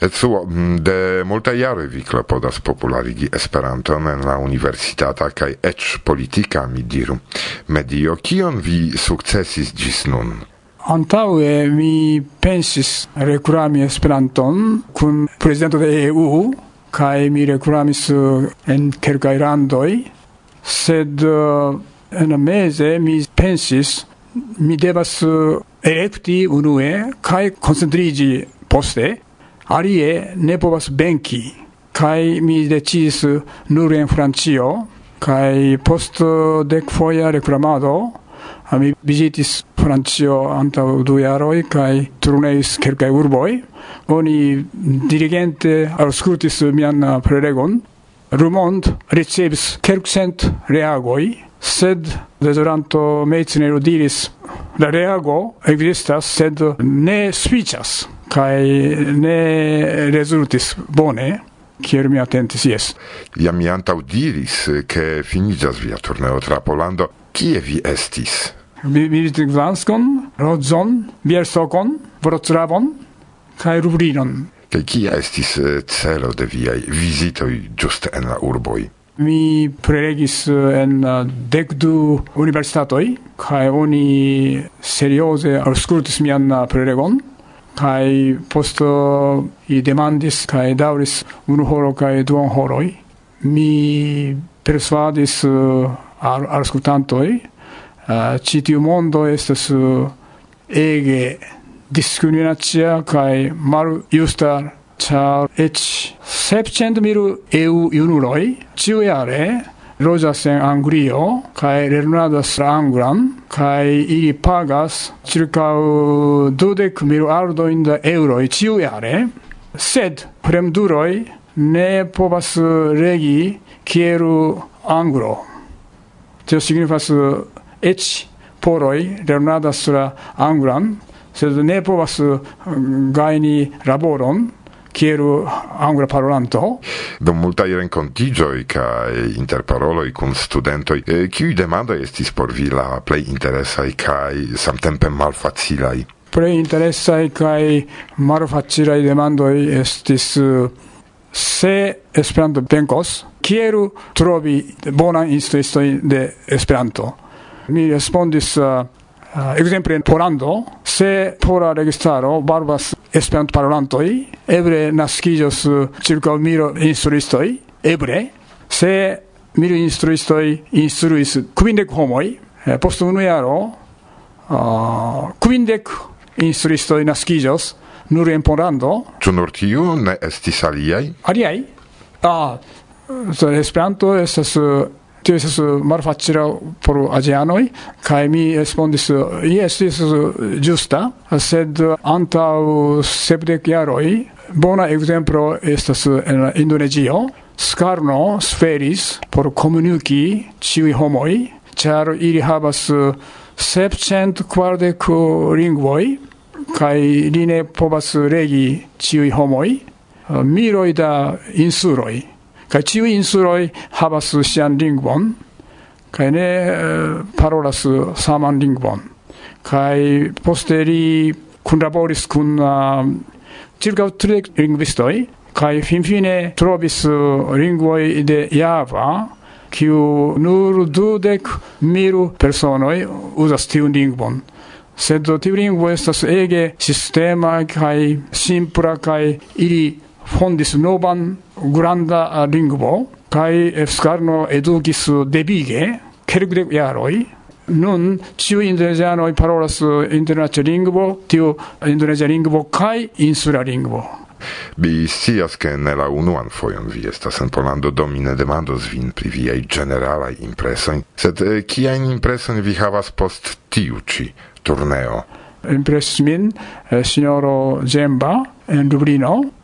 Et Ecuo, mm, de multaj jaroj vi klopodas popularigi Esperanton en la universitata kaj ec politika, mi diru, medio. Kion vi sukcesis gis nun? Antaue mi pensis recurami Esperanton kun prezidento de EU kaj mi recuramis eh, en kelkaj randoi, sed eh, en mese mi pensis mi devas eh, elekti unue kaj koncentriĝi poste alie ne povas benki kaj mi decidis nur en Francio kaj post dek foja reklamado mi vizitis Francio antaŭ du jaroj kaj turneis kelkaj urboj. Oni dirigente aŭskultis mian prelegon Rumont ricevis kelkcent reagoj sed dezoranto Meitner diris la reago ekzistas sed ne sufiĉas kai ne resultis bone, kier mi atentis jes. Ja mi antau diris, ke finigas via turneo tra Polando. Kie vi estis? Mi vizitis Gdanskon, Rodzon, Biersokon, Wrocławon kai Lublinon. Kaj kia estis celo de viaj vizitoj ĝuste en la urboj? Mi prelegis en dekdu universitatoj kaj oni serioze aŭskultis mian prelegon kai posto i demandis kai dauris unu horo kai duon horoi. Mi persuadis uh, al ascoltantoi uh, citiu mondo estas uh, ege discriminatia kai mal justa char ech sepcent miru eu junuloi ciu iare loĝas en Anglio kai lernadas la anglan kai ili pagas circa dudek mil ardoin da euro ĉiujare, sed fremduroi ne povas regi kieru anglo. Tio signifas ec poroi lernadas la anglan, sed ne povas mm, gaini laboron, kiel angla parolanto do multa renkontiĝo kaj interparolo kun studentoj kiuj demandoj estis por vi la plej interesaj kaj samtempe malfacilaj plej interesaj kaj malfacilaj demandoj estis se Esperanto venkos kiel trovi bonan instruistojn de Esperanto. Mi respondis uh, Uh, exemple in Polando, se pola registaro barbas Esperanto parolantoi, ebre naskiĝos eh, circa mil instruistoi, ebre, se mil instruistoi instruis kvindek homoi, eh, post unu jaro ah, uh, kvindek instruistoi naskiĝos nur en Polando. Ĉu nur tiu ne estis aliai? Aliai? Ah, eh, Esperanto estas uh, tio estas eh, malfacila por azianoj kaj mi respondis eh, jes eh, estas ĝusta sed antaŭ sepdek jaroj bona ekzemplo estas en Indonezio. Skarno sferis por komuniki ĉiuj homoj ĉar ili havas sepcent kvardek lingvoj kaj li ne povas legi ĉiuj homoj miloj da insuloj kai ciu insuloi havas sian lingvon kai ne eh, parolas saman lingvon. kai poste li kunlaboris kun eh, ĉirkaŭ tridek lingvistoj kai finfine trovis lingvoi de Java kiu nur dudek miru personoi uzas tiun lingvon. Sed tiu lingvo estas ege sistema kai simpla kai ili fondis novan granda eh, lingvo kai Scarno edukis debige kelkde jaroj nun ĉiuj indonezianoj parolas eh, internacia lingvo, tiu indonezia lingvo kaj insula lingvo. Mi scias che nella unuan foion vi estas en Polando, do mi ne demandos vin pri viaj generalai impresoi, sed eh, kiajn vi havas post tiu ci turneo? Impresis min eh, signoro Zemba en Dublino,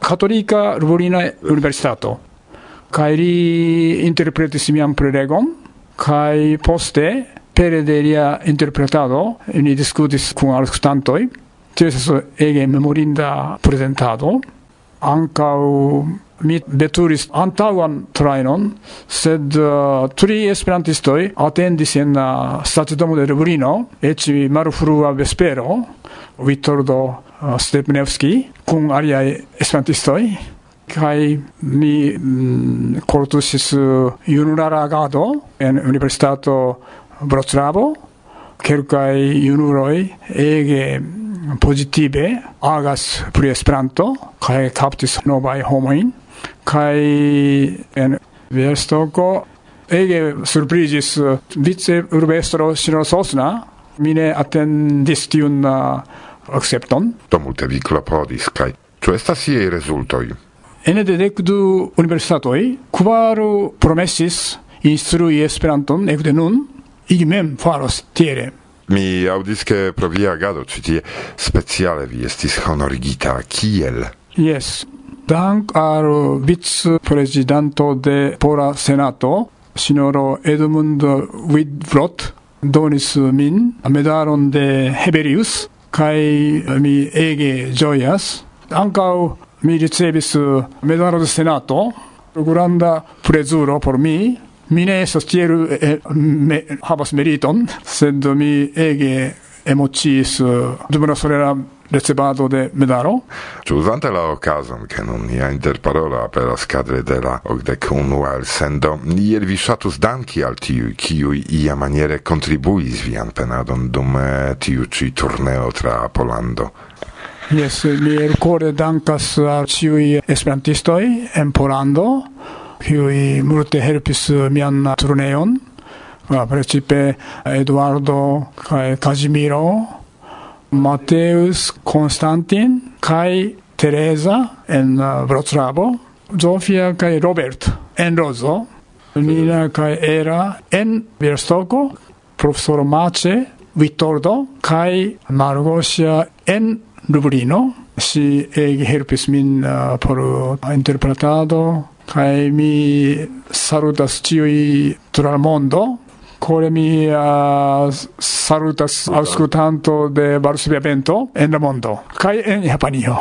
Katolika Lublina Universitato. Kaj li interpretis mian prelegon kaj poste pere de lia interpretado ni discutis kun alskutantoj tio estas ege memorinda prezentado. Ankaŭ mi veturis antauan trainon, sed uh, tri esperantistoi atendis en la uh, stacidomo de Rebrino, eĉ marufrua vespero, Vittordo uh, Stepnevski cum aliai esperantistoi, kai mi mm, kortusis uh, junulara agado en universitato Vroclavo kelkai junuroi ege mm, positive agas pri Esperanto kai captis novaj homoin, kai en Vestoko ege surprizis eh, vice urbestro Sino Sosna mine attendis tiun eh, accepton. Do multe vi klopodis kai ĉu estas siaj rezultoj? Ene de dekdu universitatoj kvaru promesis instrui Esperanton ekde nun ili mem faros tiere. Mi audis che pro via agado citie speciale vi estis honorigita kiel? Yes, Dank al vice-presidento de Pola Senato, signoro Edmund Widvrot, donis min medalon de Heberius, kai mi ege gioias. Ancau mi ricevis medalo de Senato, granda prezuro por mi, mi ne estas tiel e, me, havas meriton, sed mi ege emociis eh, dum la solera recebado de medaro? medalo. Usante la okazon, ke nun nia interparolo aperas cadre de la ocdec unua el sendo, iel vi shatus danki al tiu, kiui ia maniere contribuis vian penadon dum eh, tiu ci turneo tra Polando. Yes, mi elcore dankas al ciui esperantistoi en Polando, kiui multe helpis eh, mian turneon, ah, precipe Eduardo kaj Kazimiro, Mateus Constantin kai Teresa en uh, Vroclavo, Zofia kai Robert en Rozo, Nina kai Era en Bielstoko, professor Mace, Vittordo kai Margosia en Lublino. Si ege helpis min uh, por interpretado kai mi salutas ĉiuj tra mondo core mi uh, salutas auscultanto de Varsovia Vento en la mondo kai en Japanio.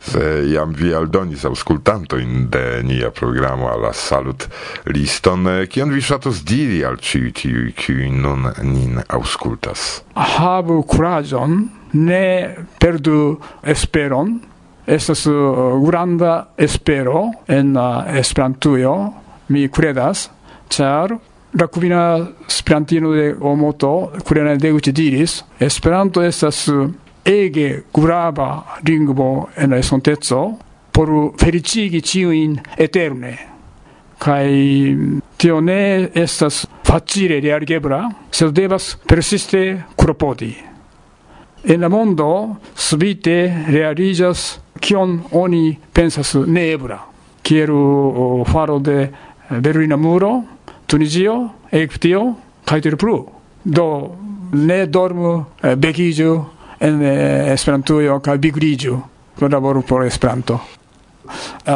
Se iam vi aldonis auscultantojn de nia programo alla salut liston, eh, kion vi shatus diri al ciu tiu kiuj nun nin auscultas? Habu kuraĝon, ne perdu esperon, estas eh, granda espero en eh, Esperantujo, mi credas, ĉar 楽なスペランティーノで思うと、クレナ出口 diris, esperanto estas uh, ege grava lingvo en la esonteco por felicigi ciuin eterne. Kai tio ne estas facile realigebla, sed devas persiste cropodi En la mondo subite realigas kion oni pensas neebra kieru uh, faro de Berlina muro, Tunisio, Egyptio, Kaitirpru, do ne dormu bekiju en Esperantujo kaj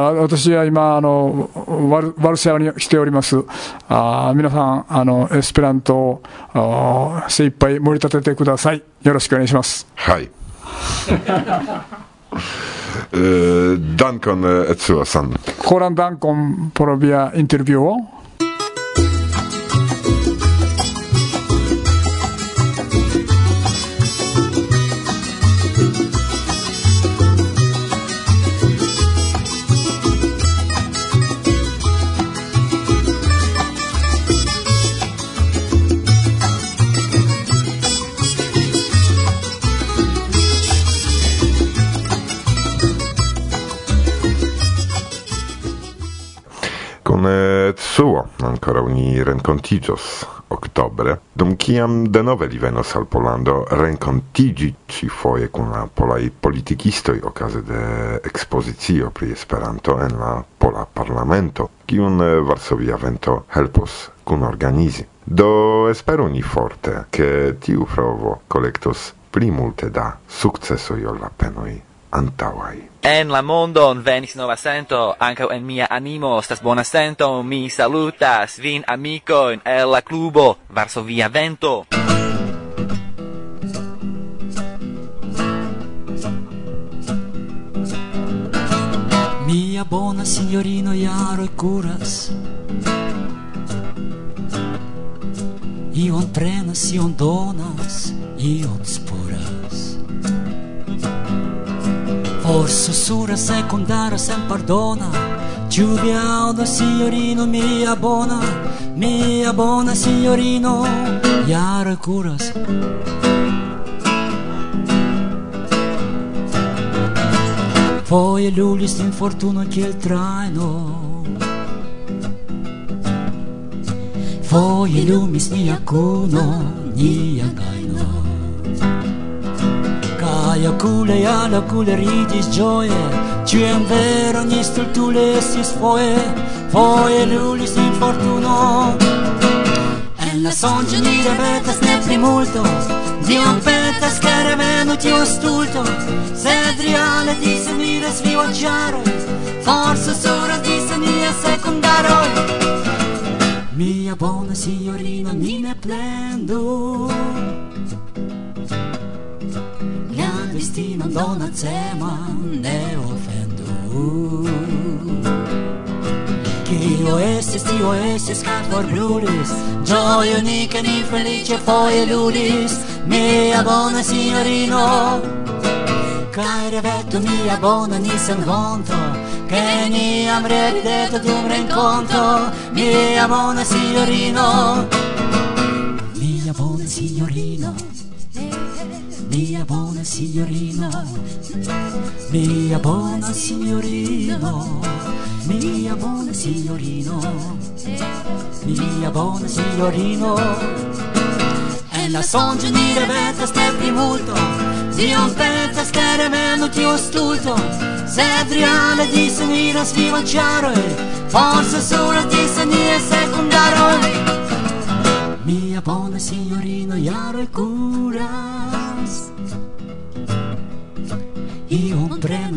私は今あのワル、シャワに来ております、あ皆さんあの、エスペラントを精一杯盛り立ててください、よろしくお願いします。はい。ダンコン・エツワさん。コーラン・ダンコン・ポロビア・インタビューを。ni rencontigios octobre, dum kiam denove li venos al Polando rencontigi ci foie con la polai politicistoi ocase de ekspozicio pri Esperanto en la pola parlamento, kiun eh, Varsovia vento helpos kun organizi. Do esperu ni forte, ke tiu provo collectos pli multe da successo io la penoi antauai. En la mondon venis nova sento, anca en mia animo stas bona sento, mi salutas vin amicoin el la clubo Varsovia Vento. Mia bona signorino iaro curas, Ion prenas, ion donas, ion Por sussurra sem sem perdona. Lluvia do senhorino me abona Me abona senhorino E arcuras Foi lulis sin fortuna que ele traino. Foi lumis ni acuno ni angai jakule, jalakule ridis ĝoje, ĉiam veron si estis foje, foje lulis infortuno. En la sonĝo ni remetas ne pli Di un petas che revenu tiu stulto, sed reale disemiras vivo ĉaroj, forse suras dise nia sekundaroj. Mia buona signorina ni ne plendu, Kristina Donacema ne ofendu Ki jo esis, ti jo esis, katëvar brulis Gjojë një këni fëli që foje lulis Mi abona signorino. Kajre vetëm mi abona nisën honto Che ni amre rideto tu mre incontro Mi abona signorino. Mi abona signorino. Mia buona signorina, mia buona signorina, mia buona signorino, mia buona signorino. E la songionire vetta steppi multo, di un pezzo scheremeno ti ho stulto, se triale di senire svivanciaro, forse solo di senire secondaro. Mia buona signorina, iaro e cura.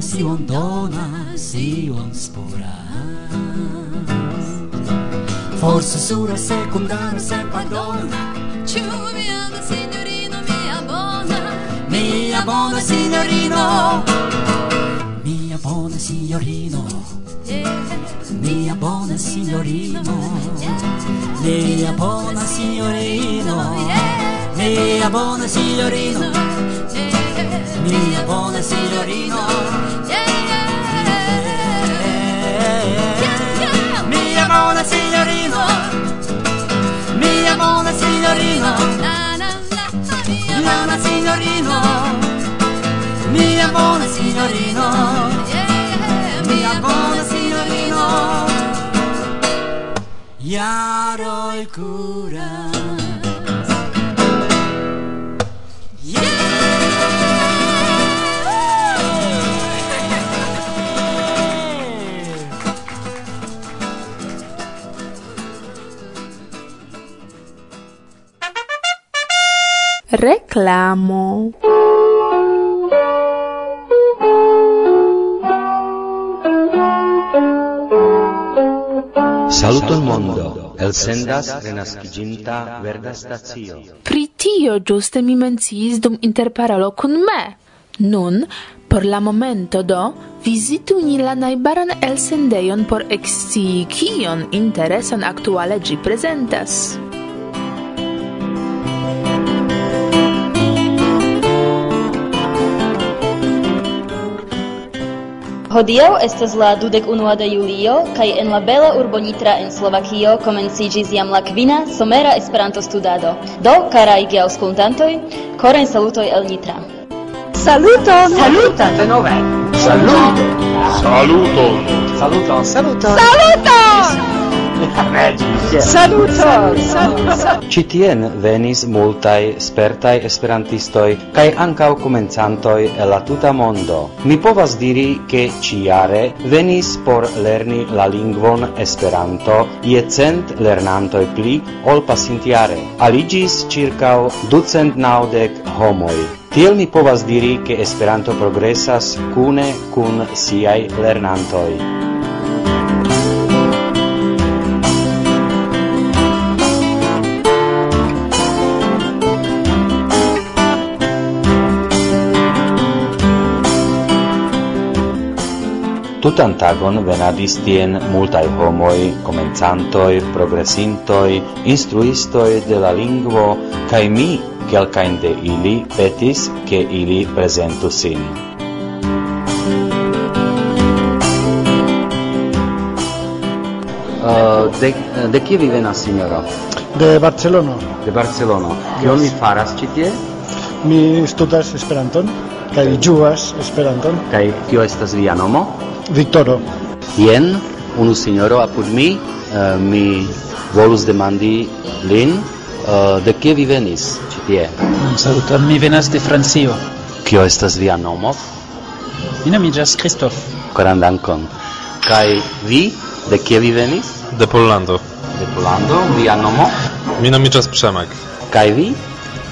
si on dona si on spora Forse sura secundara se pardona. Ciu vi ama, signorino, mi abona. Mia bona signorino. Mia bona signorino. Mia bona signorino. Mia bona signorino. Mia bona signorino mia buona signorina yeah, yeah, yeah. mia buona signorina mia buona signorina la signorina mia buona signorina mia buona signorina Iaro il cura. reclamo Saluton mondo, el sendas renasciginta verda stazio. Pri tio giuste mi menciis dum interparolo kun me. Nun, por la momento do, vizitu ni la najbaran elsendejon por ekscii kion interesan aktuale ĝi prezentas. Hodiaŭ estas la 21 de julio kaj en la bela urbo Nitra en Slovakio komenciĝis jam la kvina somera Esperanto-studado. Do, karaj geaŭskultantoj, koren salutoj el Nitra. Saluton! Saluton! Denove! Saluton! Saluton! Saluton! Saluton! Saluton! Saluton! Magis. Saluton! Citien venis multai spertai esperantistoi, cae ancau comenzantoi el la tuta mondo. Mi povas diri che ciare venis por lerni la lingvon Esperanto ie cent lernantoi pli ol pasintiare. Aligis circau ducent naudec homoi. Tiel mi povas diri che Esperanto progressas cune cun siai lernantoi. Tutan tagon venadis tien multai homoi, comenzantoi, progressintoi, instruistoi de la lingvo, cae mi, quelcain de ili, petis che ili presentu sin. Uh, de, de kie vi venas, signoro? De Barcelona. De Barcelona. Kion yes. vi faras ĉi tie? Mi studas Esperanton kaj ĝuas Esperanton. Kaj kio estas via nomo? Viktoro. Jen, unu signoro apud mi, uh, mi volus demandi lin uh, de kie vi venis ĉi tie. Saluton, mi venas de Francio. Kio estas via nomo? Mi nomiĝas Kristof. Koran dankon. Kaj vi, de kie vi venis? De Pollando. De Pollando, via nomo? Mi nomiĝas Przemek. Kaj vi?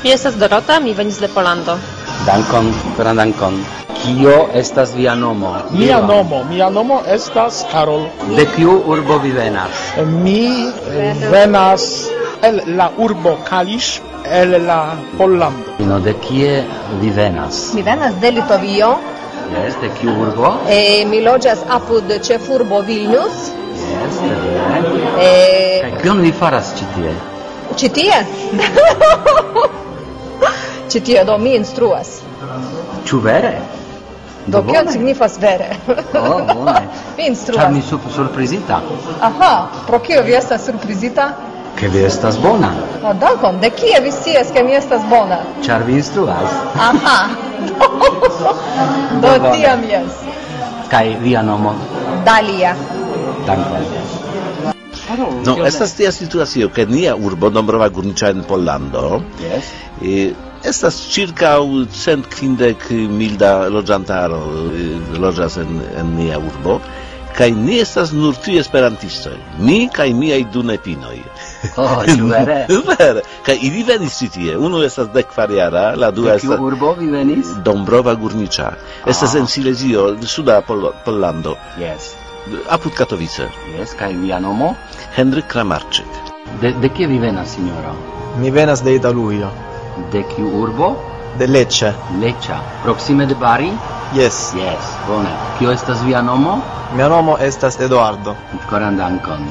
Mi estas Dorota, mi venis de Pollando. Dankon, gran dankon. Kio estas via nomo? Mia nomo, mia nomo estas Karol. De kiu urbo vi venas? Mi eh, venas el la urbo Kalisz, el la Pollando. No, de kie vi venas? Mi venas de Litovio. Yes, de kiu urbo? E, mi loĝas apud ĉefurbo Vilnius. Yes, de vere. E... Kaj kion vi faras ĉi tie? Ĉi tie? Ĉi tie do mi instruas. Ĉu vere? Do, do kion signifas vere? Oh, bone. mi instruas. Ĉar mi sub surprizita. Aha, pro kio vi estas surprizita? Ke vi estas bona. Oh, dankon. De kie vi scias ke mi estas bona? Ĉar vi instruas. Aha. do do tiam jes. Kaj via nomo? Dalia. Dankon. No, estas tia situacio, che nia urbo Nombrova Górnicza en Pollando yes. Estas circa cent kvindek milda loĝantaro eh, loĝas en, en nia urbo kaj ni estas nur tri esperantistoj mi kaj miaj du nepinoj oh, vere vere kaj ili venis ĉi tie. Unu estas dekvarjara la dua estas urbo vi venis? Dombrova Górnicza ah. en Silesio, suda Pol Pollando. Yes. Apud Katowice. Yes kaj via nomo? Henryk Kramarczyk. De, de kie vi venas sinjoro? Mi venas de Italujo. De kiu urbo? De Lecce. Lecce. Proxime de Bari? Yes. Yes, bone. Kio estas via nomo? Mia nomo estas Eduardo. Koran dankon.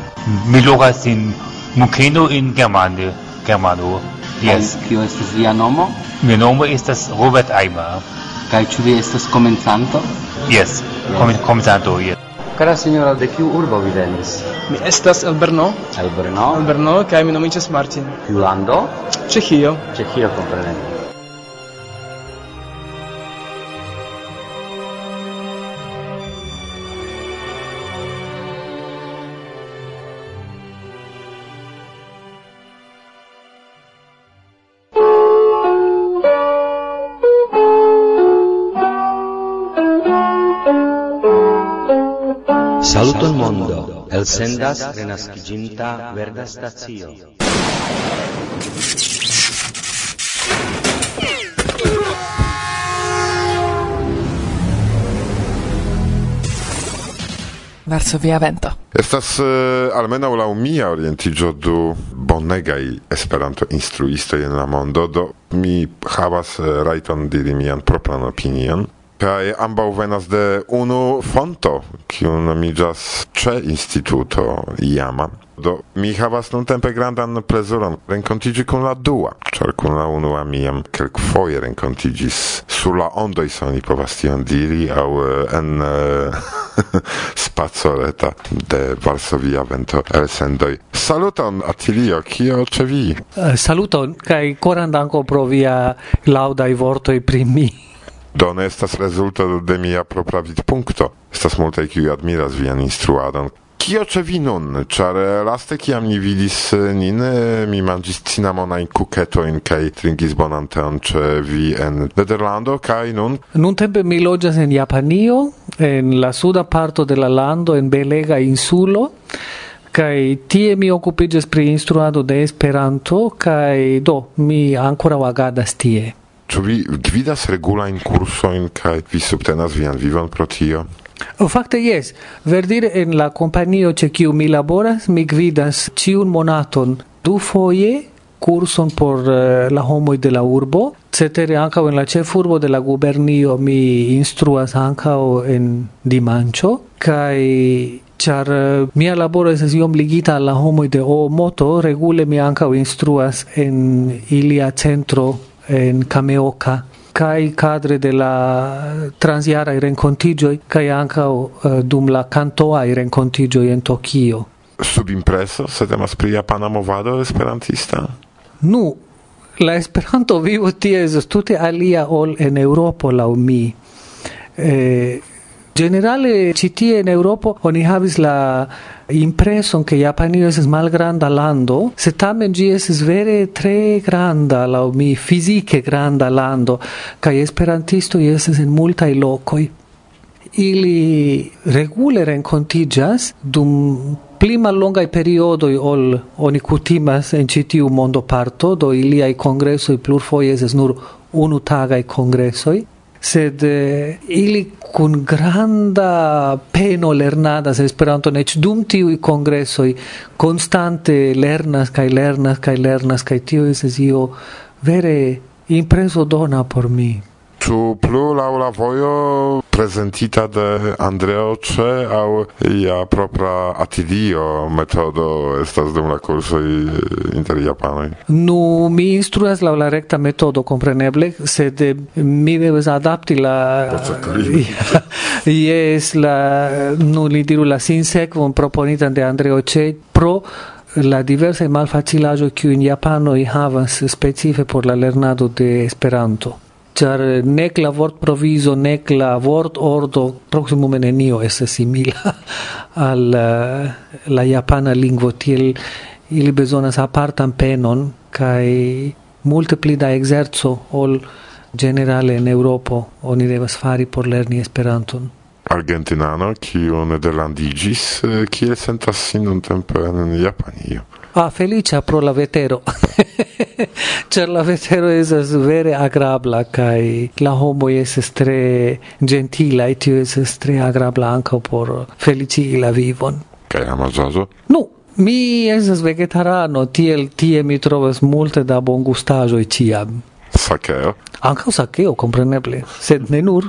Mi logas in Mukeno in Germano. Germano. Yes. Kaj, kio estas via nomo? Mia nomo estas Robert Eimer. Kaj ĉu vi estas komencanto? Yes, yes. komencanto, yes. Cara signora, de kiu urbo vi venis? Mi estas el Brno. El Brno. El Brno kaj mi nomiĝas Martin. Kiu lando? Ĉeĥio. Ĉeĥio, kompreneble. Elsendas renaskiginta verda stazio. Varsovia vento. Estas uh, almenaŭ laŭ mia orientiĝo du bonegaj Esperanto instruistoj en la mondo, do mi havas uh, rajton diri mian propran opinion kaj ambaŭ venas de unu fonto, kiu nomiĝas ĉe instituto Iama. Do mi havas nuntempe grandan plezuron renkontiĝi kun la dua, ĉar kun la unua mi jam kelkfoje renkontiĝis sur la ondoj, se oni povas tion diri, aŭ en spacoreta de Varsovia vento elsendoj. Saluton, Atilio, kio ĉe vi? Saluton kaj koran danko pro via laŭdaj vortoj pri mi. Do ne estas rezulto de mia propra vidpunkto. Estas multaj kiuj admiras vian instruadon. Kio ĉe vi nun? Ĉar eh, laste kiam ni vidis eh, nin, eh, mi manĝis cinamonajn kuketojn kaj trinkis bonan teon ĉe vi en Nederlando kaj nun? Nuntempe mi loĝas en Japanio, en la suda parto de la lando, en belega insulo kai tie mi occupigas pri instruado de Esperanto kai do mi ancora vagadas tie Ĉu vi gvidas regulajn kursojn kaj vi subtenas vian vivon pro tio? O fakte jes, verdire en la kompanio ĉe kiu mi laboras, mi gvidas ĉiun monaton. Du foje kurson por uh, la homoj de la urbo, cetere ankaŭ en la ĉefurbo de la gubernio mi instruas ankaŭ en dimanĉo. Kaj char uh, eh, mia laboro estas iom ligita al la homoj de moto, regule mi ankaŭ instruas en ilia centro en Kameoka kai cadre de la transiara i rencontigio kai anca uh, eh, dum la canto ai rencontigio en Tokio. Sub impreso? Se temas pri japana movado esperantista? Nu la esperanto vivo tie estas tute alia ol en Eŭropo la mi. Eh, Generale citie in Europa oni havis la impreson che Japanio es malgranda lando, se tamen gi es vere tre granda la mi fisiche granda lando, ca esperantisto es en multaj lokoj. Ili regule renkontiĝas dum pli mallongaj periodo ol oni kutimas en ĉi tiu mondoparto, do congresso i plurfoje es nur unu tagai congresso sed eh, ili kun granda peno lernadas esperanto nec dum tiuj kongresoj konstante lernas kaj lernas kaj lernas kaj tio estas io vere impreso dona por mi. Ĉu plu laŭ la vojo presentita de Andreo ce au ia propra atidio metodo estas dum la curso inter japanoj? Nu, mi instruas la la recta metodo compreneble, sed mi devas adapti la Yes, la nu li diru la sinsekvon proponitan de Andreo ce pro la diversa e malfacilajo che in Japano i havas specife por la lernado de Esperanto char nec la vort proviso nec la vort ordo proximume enio esse simila al eh, la japana lingvo tiel ili bezonas apartan penon kai multe pli da exerzo ol generale in Europo oni devas fari por lerni Esperanton. Argentinano, kiu nederlandigis, eh, kiel sentas sin tempo en Japanio? ah, felicia pro la vetero. Ĉar la vetero estas vere agrabla kaj la homoj estas tre ĝentilaj, tio estas tre agrabla ankaŭ por felici la vivon. Kaj amazozo? Nu, mi estas vegetarano, tiel tie mi trovas multe da bongustaĵoj ĉiam. Sakeo? Ankaŭ sakeo, kompreneble, sed ne nur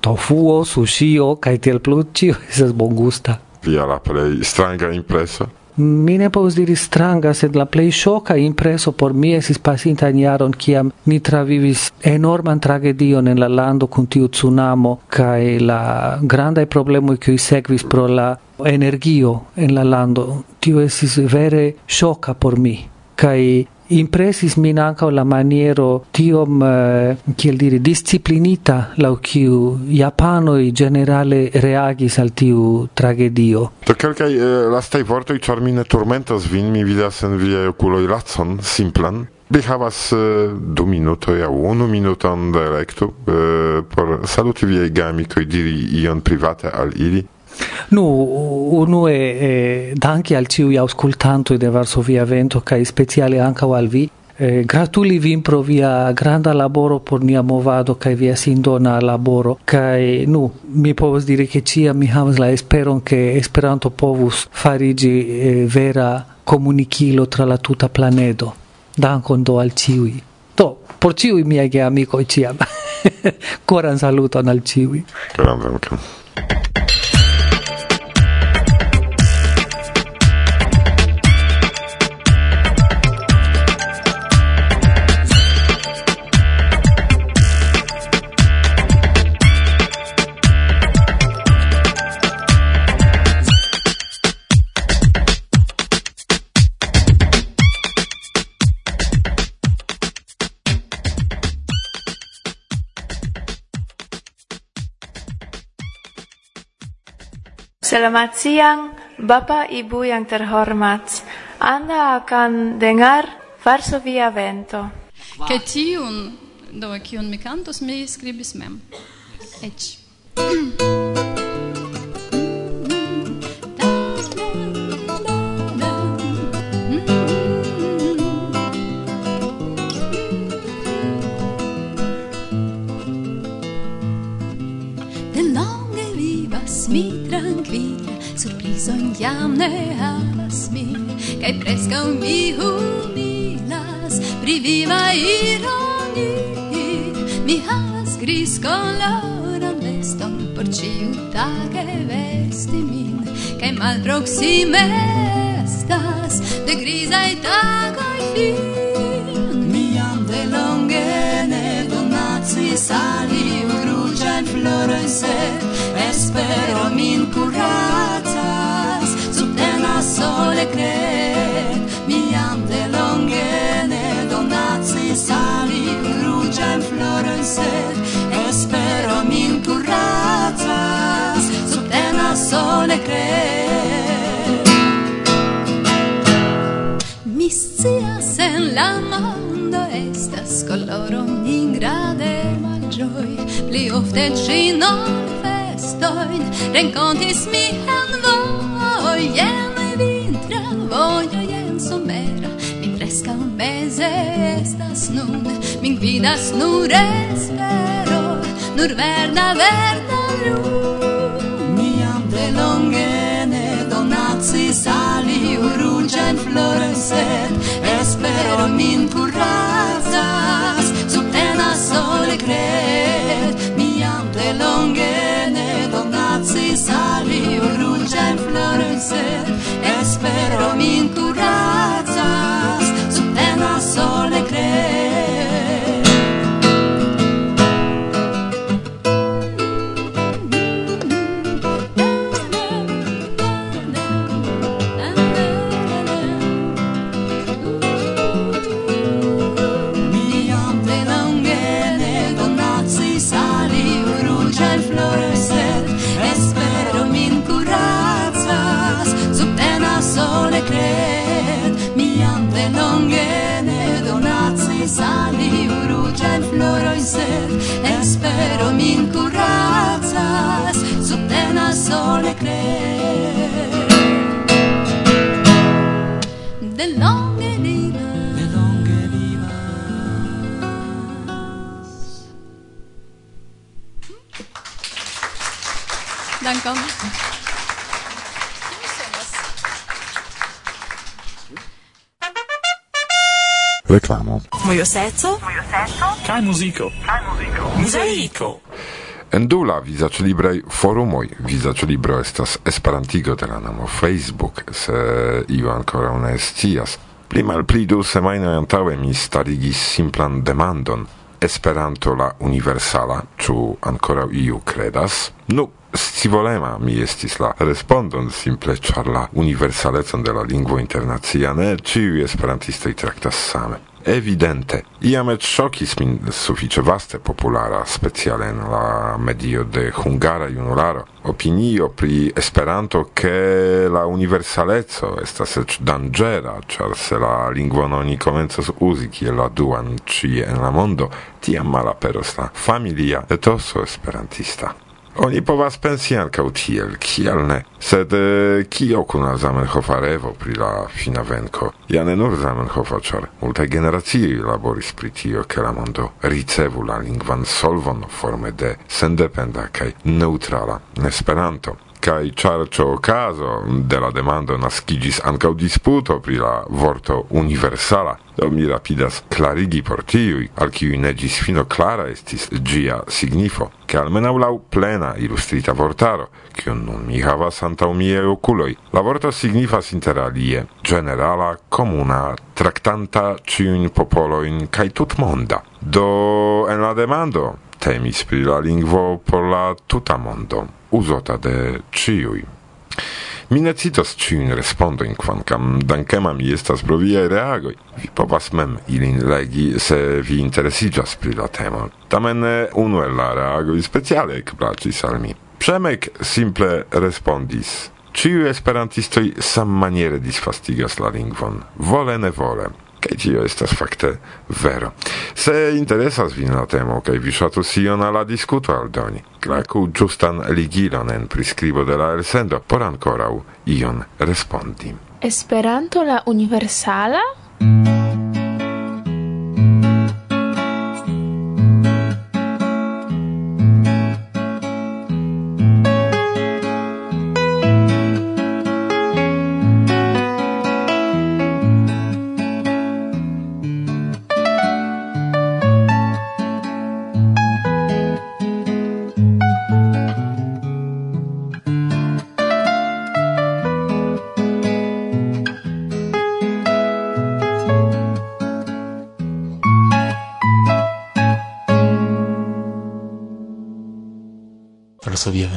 tofuo, sushio kaj tiel plu, ĉio estas bongusta. Via la plej stranga impreso? Mi ne povus diri stranga, sed la plei shoca impreso por mi esis pasinta in jaron, ciam ni travivis enorman tragedion en la lando cun tiu tsunamo cae la grandai problemoi cui sekvis pro la energio en la lando. Tio esis vere shoca por mi. Cae impresis min anca la maniero tiom eh, kiel diri disciplinita la kiu japanoi generale reagis al tiu tragedio. To kelkaj uh, lastaj vortoj ĉar mi ne turmentas vin mi vidas en viaj okuloj lacon simplan. Vi havas uh, du minutoj aŭ unu minuton de elektu uh, eh, por saluti viaj gamikoj diri ion private al ili. Nu, unu e, e eh, danki al ciui auscultanto de Varsovia Vento, cae speciale anca al vi, eh, gratuli vin pro via granda laboro por nia movado kaj via sindona laboro. Kai nu mi povos dire che cia mi havas la esperon che Esperanto povus farigi eh, vera comunichilo tra la tuta planedo. Dankon do al ciui. To, por ciui miaj amico ciam. Coran saluton al ciui. Coran saluton. Selamatzian, Bapa Ibu yang terhormat, Anda akan dengar Varsovia Vento. Ke tiun, do, kiun mi kantos, mi skribis mem. Eĉ. Laskam mi humilas Pri viva ironi Mi havas gris koloran veston Por ciu tage vesti min. Kaj malproksime estas De grizaj tagoj fin. Mi jam de longe ne donacis aliu Ruĝajn florojn sed Espero min kuracas Subtenas sole kredas persone cree Mi scias en la mondo estas coloron ingrade malĝoj Pli ofte ĉinon festoin renkontis mi en voj Jen vintra vojo, jen somera Mi preskaŭ meze estas nun Min gvidas nur espero. Nur verda, verda luz longe donaci sali ruĝajn florojn sed espero min kuracas subtenas sole kred mi jam tre longe ne donacis al ruĝajn florojn sed espero min kuracas subtenas sole kred amo. Mojo seco? Kaj muziko? Kaj muziko? Muzaiko! En du la vizaĉlibraj forumoj vizaĉlibro estas esperantigo de la nomo Facebook, se iu ankoraŭ ne scias. Pli malpli du semajnoj antaŭe mi starigis simplan demandon: Esperanto la universala, ĉu ankoraŭ iu kredas? Nu, scivolema mi estis la respondon simple ĉar la universalecon de la lingvo internacia ne ĉiuj esperantistoj traktas same evidente. Iam et shocis min suffice vaste populara, speciale en la medio de hungara junularo, opinio pri Esperanto che la universaleco estas ec dangera, ĉar se la lingvon oni komencos uzi kiel la duan ĉie en la mondo, tiam malaperos la familia etoso esperantista. Oni povas pensi ankaŭ tiel, kial ne? Sed eh, kio kun la Zamenhofa revo pri la fina venko? Ja ne nur Zamenhofa, ĉar multaj generacioj laboris pri tio, ke la mondo ricevu la lingvan solvon forme de sendependa kaj neutrala. Esperanto. Kai char caso de la demando naskiĝis ankaŭ disputo pri la vorto universala, do mi rapidas clarigi por tiuj, al kiuj ne fino clara estis gia signifo, ke almenau lau plena illustrita vortaro, kiun nun mi havas antau mie oculoi La vorto signifas interalie comuna tractanta traktanta popoloin kai tut monda Do en la demando temis pri la lingvo por la tuta mondo uzota de ciui. Mi ne citos ciuin respondoin, quancam dankemam estas pro viaj reagoi. Vi povas mem ilin legi, se vi interesigas pri la temo. Tamen unu el la reagoi speciale ekplaĉis al mi. Przemek simple respondis. Ciu esperantistoi sam maniere disfastigas la lingvon, vole ne vole. Kaj tio estas fakte vero. Se interesas vin la temo kaj vi ŝatus ion al la diskuto aldoni, klaku ĝustan ligilon en priskribo de la elsendo por ankoraŭ ion respondi. Esperanto la universala? Varsovia